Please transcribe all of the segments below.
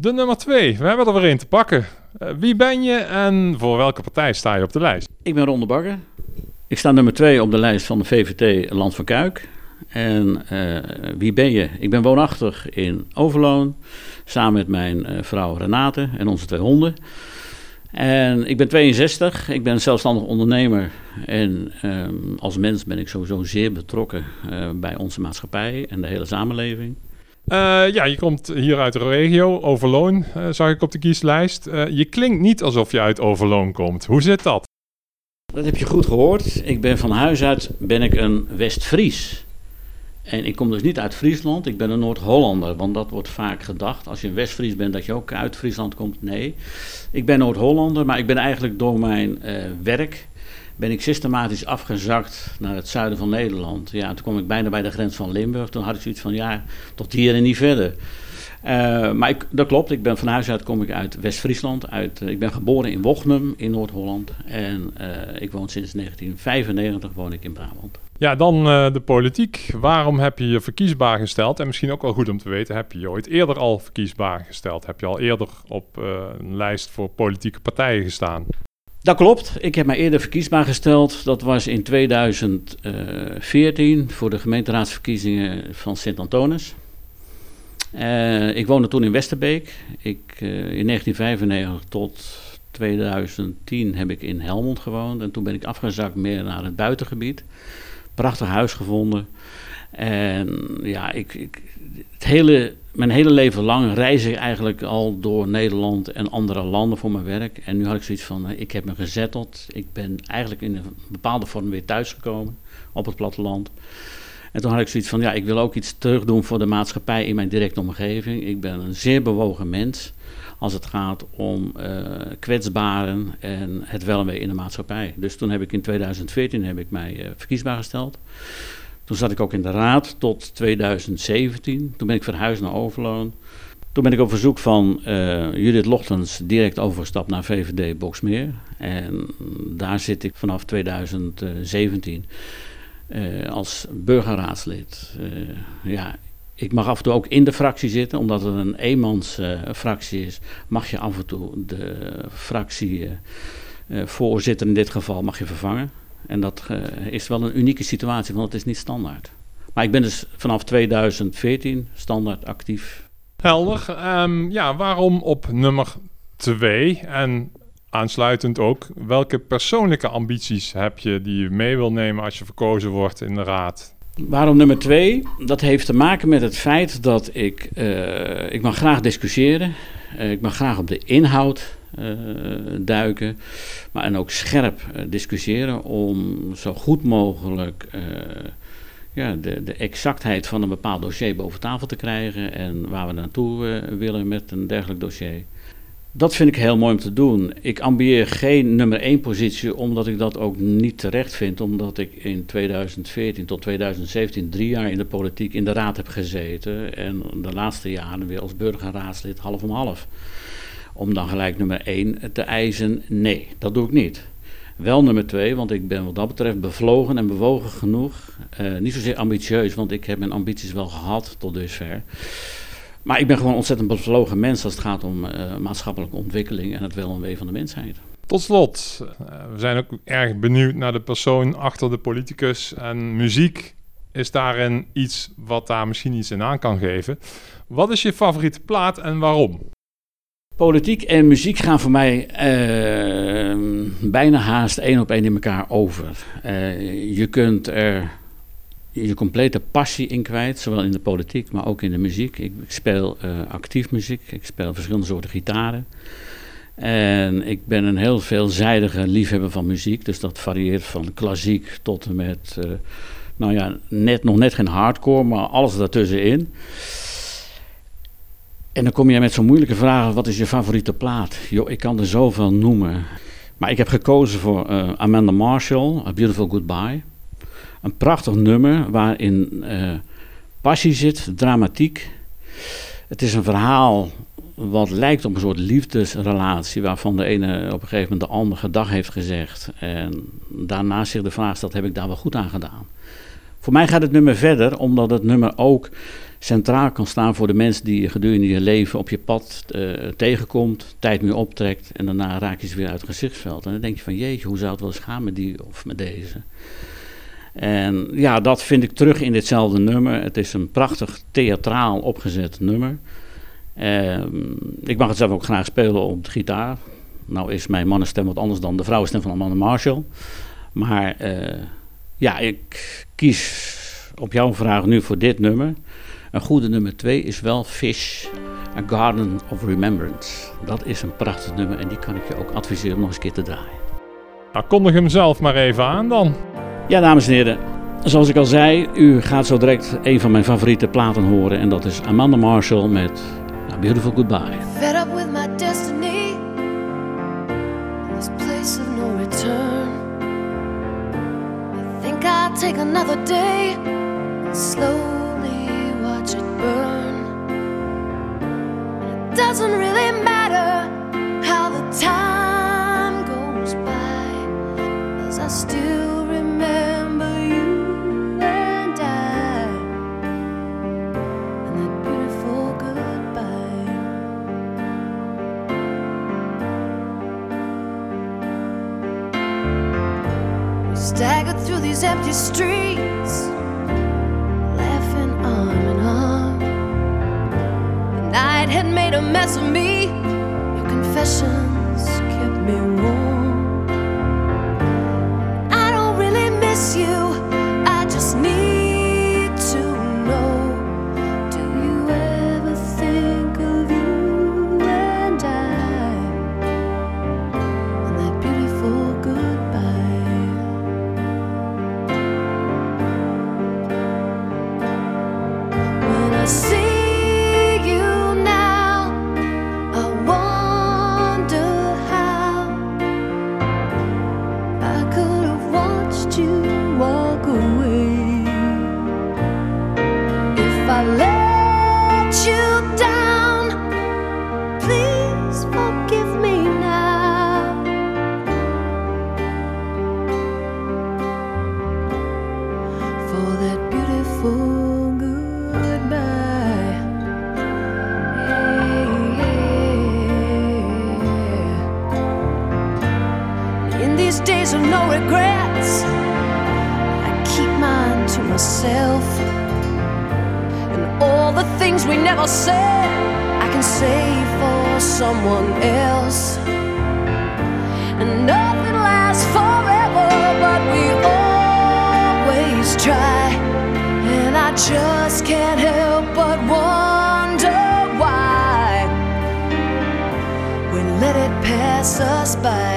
De nummer 2, we hebben er weer een te pakken. Uh, wie ben je en voor welke partij sta je op de lijst? Ik ben Ronde Bakker. Ik sta nummer 2 op de lijst van de VVT Land van Kuik. En uh, wie ben je? Ik ben woonachtig in Overloon, samen met mijn uh, vrouw Renate en onze twee honden. En ik ben 62, ik ben zelfstandig ondernemer en um, als mens ben ik sowieso zeer betrokken bij onze maatschappij en de hele samenleving. Uh, ja, je komt hier uit de regio, Overloon, uh, zag ik op de kieslijst. je klinkt niet alsof je uit Overloon komt. Hoe zit dat? Dat heb je goed gehoord. Ik ben van huis uit ben ik een West-Fries. En ik kom dus niet uit Friesland, ik ben een Noord-Hollander, want dat wordt vaak gedacht. Als je een West-Fries bent, dat je ook uit Friesland komt. Nee, ik ben Noord-Hollander, maar ik ben eigenlijk door mijn werk ben ik systematisch afgezakt naar het zuiden van Nederland. Ja, toen kwam ik bijna bij de grens van Limburg. Toen had ik zoiets van, ja, tot hier en niet verder. Uh, maar dat klopt, ik ben van huis uit kom ik uit West-Friesland. Uh, ik ben geboren in Wochnum in Noord-Holland. En uh, ik woon sinds 1995 woon ik in Brabant. Ja, dan de politiek. Waarom heb je je verkiesbaar gesteld? En misschien ook wel goed om te weten, heb je je ooit eerder al verkiesbaar gesteld? Heb je al eerder op een lijst voor politieke partijen gestaan? Dat klopt. Ik heb mij eerder verkiesbaar gesteld. Dat was in 2014 voor de gemeenteraadsverkiezingen van Sint-Antonis. Uh, ik woonde toen in Westerbeek. Ik, uh, in 1995 tot 2010 heb ik in Helmond gewoond. En toen ben ik afgezakt meer naar het buitengebied. Prachtig huis gevonden. En ja, ik, ik, het hele, mijn hele leven lang reis ik eigenlijk al door Nederland en andere landen voor mijn werk. En nu had ik zoiets van, ik heb me gezetteld. Ik ben eigenlijk in een bepaalde vorm weer thuisgekomen op het platteland. En toen had ik zoiets van, ja, ik wil ook iets terugdoen voor de maatschappij in mijn directe omgeving. Ik ben een zeer bewogen mens als het gaat om uh, kwetsbaren en het wel en wee in de maatschappij. Dus toen heb ik in 2014 heb ik mij uh, verkiesbaar gesteld. Toen zat ik ook in de raad tot 2017. Toen ben ik verhuisd naar Overloon. Toen ben ik op verzoek van uh, Judith Lochtens direct overgestapt naar VVD Boksmeer. En daar zit ik vanaf 2017 uh, als burgerraadslid. Uh, ja, ik mag af en toe ook in de fractie zitten, omdat het een eenmansfractie is. Mag je af en toe de fractievoorzitter in dit geval mag je vervangen. En dat is wel een unieke situatie, want het is niet standaard. Maar ik ben dus vanaf 2014 standaard actief. Helder. Um, ja, waarom op nummer 2 en aansluitend ook, welke persoonlijke ambities heb je die je mee wil nemen als je verkozen wordt in de raad? Waarom nummer twee? Dat heeft te maken met het feit dat ik, uh, ik mag graag discussiëren. Uh, ik mag graag op de inhoud uh, duiken. Maar en ook scherp discussiëren om zo goed mogelijk ja, de, de exactheid van een bepaald dossier boven tafel te krijgen. En waar we naartoe willen met een dergelijk dossier. Dat vind ik heel mooi om te doen. Ik ambieer geen nummer 1 positie, omdat ik dat ook niet terecht vind. Omdat ik in 2014 tot 2017 drie jaar in de politiek in de raad heb gezeten. En de laatste jaren weer als burgerraadslid half om half. Om dan gelijk nummer 1 te eisen, nee, dat doe ik niet. Wel nummer 2, want ik ben wat dat betreft bevlogen en bewogen genoeg. Uh, niet zozeer ambitieus, want ik heb mijn ambities wel gehad tot dusver. Maar ik ben gewoon ontzettend bevlogen mens als het gaat om uh, maatschappelijke ontwikkeling en het wel en wee van de mensheid. Tot slot, uh, we zijn ook erg benieuwd naar de persoon achter de politicus. En muziek is daarin iets wat daar misschien iets in aan kan geven. Wat is je favoriete plaat en waarom? Politiek en muziek gaan voor mij uh, bijna haast één op één in elkaar over. je kunt er je complete passie in kwijt, zowel in de politiek, maar ook in de muziek. Ik, ik speel uh, actief muziek, ik speel verschillende soorten gitaren. En ik ben een heel veelzijdige liefhebber van muziek, dus dat varieert van klassiek tot en met, uh, nou ja, net, nog net geen hardcore, maar alles daartussenin. En dan kom je met zo'n moeilijke vraag, wat is je favoriete plaat? Jo, ik kan er zoveel noemen. Maar ik heb gekozen voor uh, Amanda Marshall, A Beautiful Goodbye. Een prachtig nummer waarin uh, passie zit, dramatiek. Het is een verhaal wat lijkt op een soort liefdesrelatie, waarvan de ene op een gegeven moment de andere gedag heeft gezegd. En daarna zich de vraag stelt: heb ik daar wel goed aan gedaan? Voor mij gaat het nummer verder, omdat het nummer ook centraal kan staan voor de mensen die je gedurende je leven op je pad uh, tegenkomt, tijd meer optrekt en daarna raak je ze weer uit het gezichtsveld. En dan denk je van jeetje, hoe zou het wel eens gaan met die of met deze? En ja, dat vind ik terug in ditzelfde nummer. Het is een prachtig theatraal opgezet nummer. Ehm, ik mag het zelf ook graag spelen op de gitaar. Nou is mijn mannenstem wat anders dan de vrouwenstem van Amanda Marshall. Maar uh, ja, ik kies op jouw vraag nu voor dit nummer. Een goede nummer 2 is wel Fish, A Garden of Remembrance. Dat is een prachtig nummer en die kan ik je ook adviseren om nog eens een keer te draaien. Nou, kondig hem zelf maar even aan dan. Ja, dames en heren. Zoals ik al zei, u gaat zo direct een van mijn favoriete platen horen. En dat is Amanda Marshall met A Beautiful Goodbye. Fed up with my destiny. This place of no return. I think I'll take another day. Slowly watch it burn. It doesn't really these empty streets, laughing arm in arm. The night had made a mess of me. Your confessions kept me warm. myself. And all the things we never said I can say for someone else. And nothing lasts forever but we always try. And I just can't help but wonder why. We let it pass us by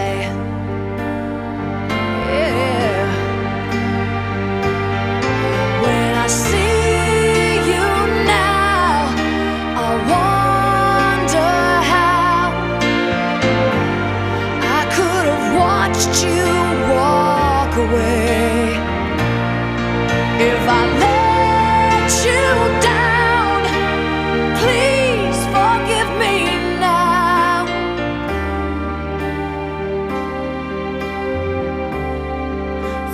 watched you walk away. If I let you down, please forgive me now.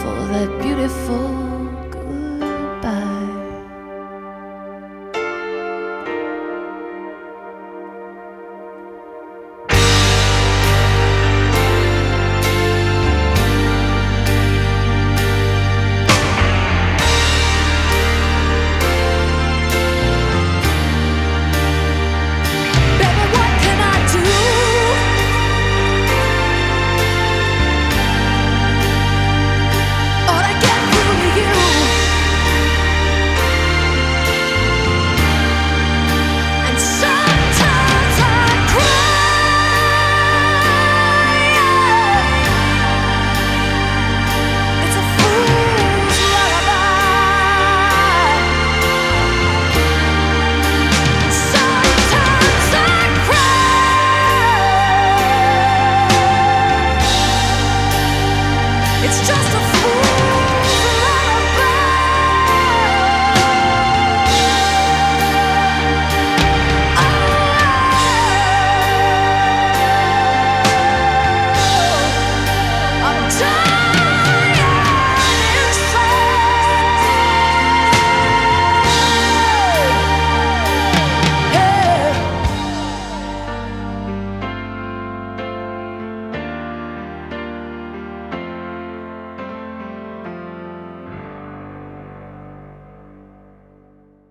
For that beautiful.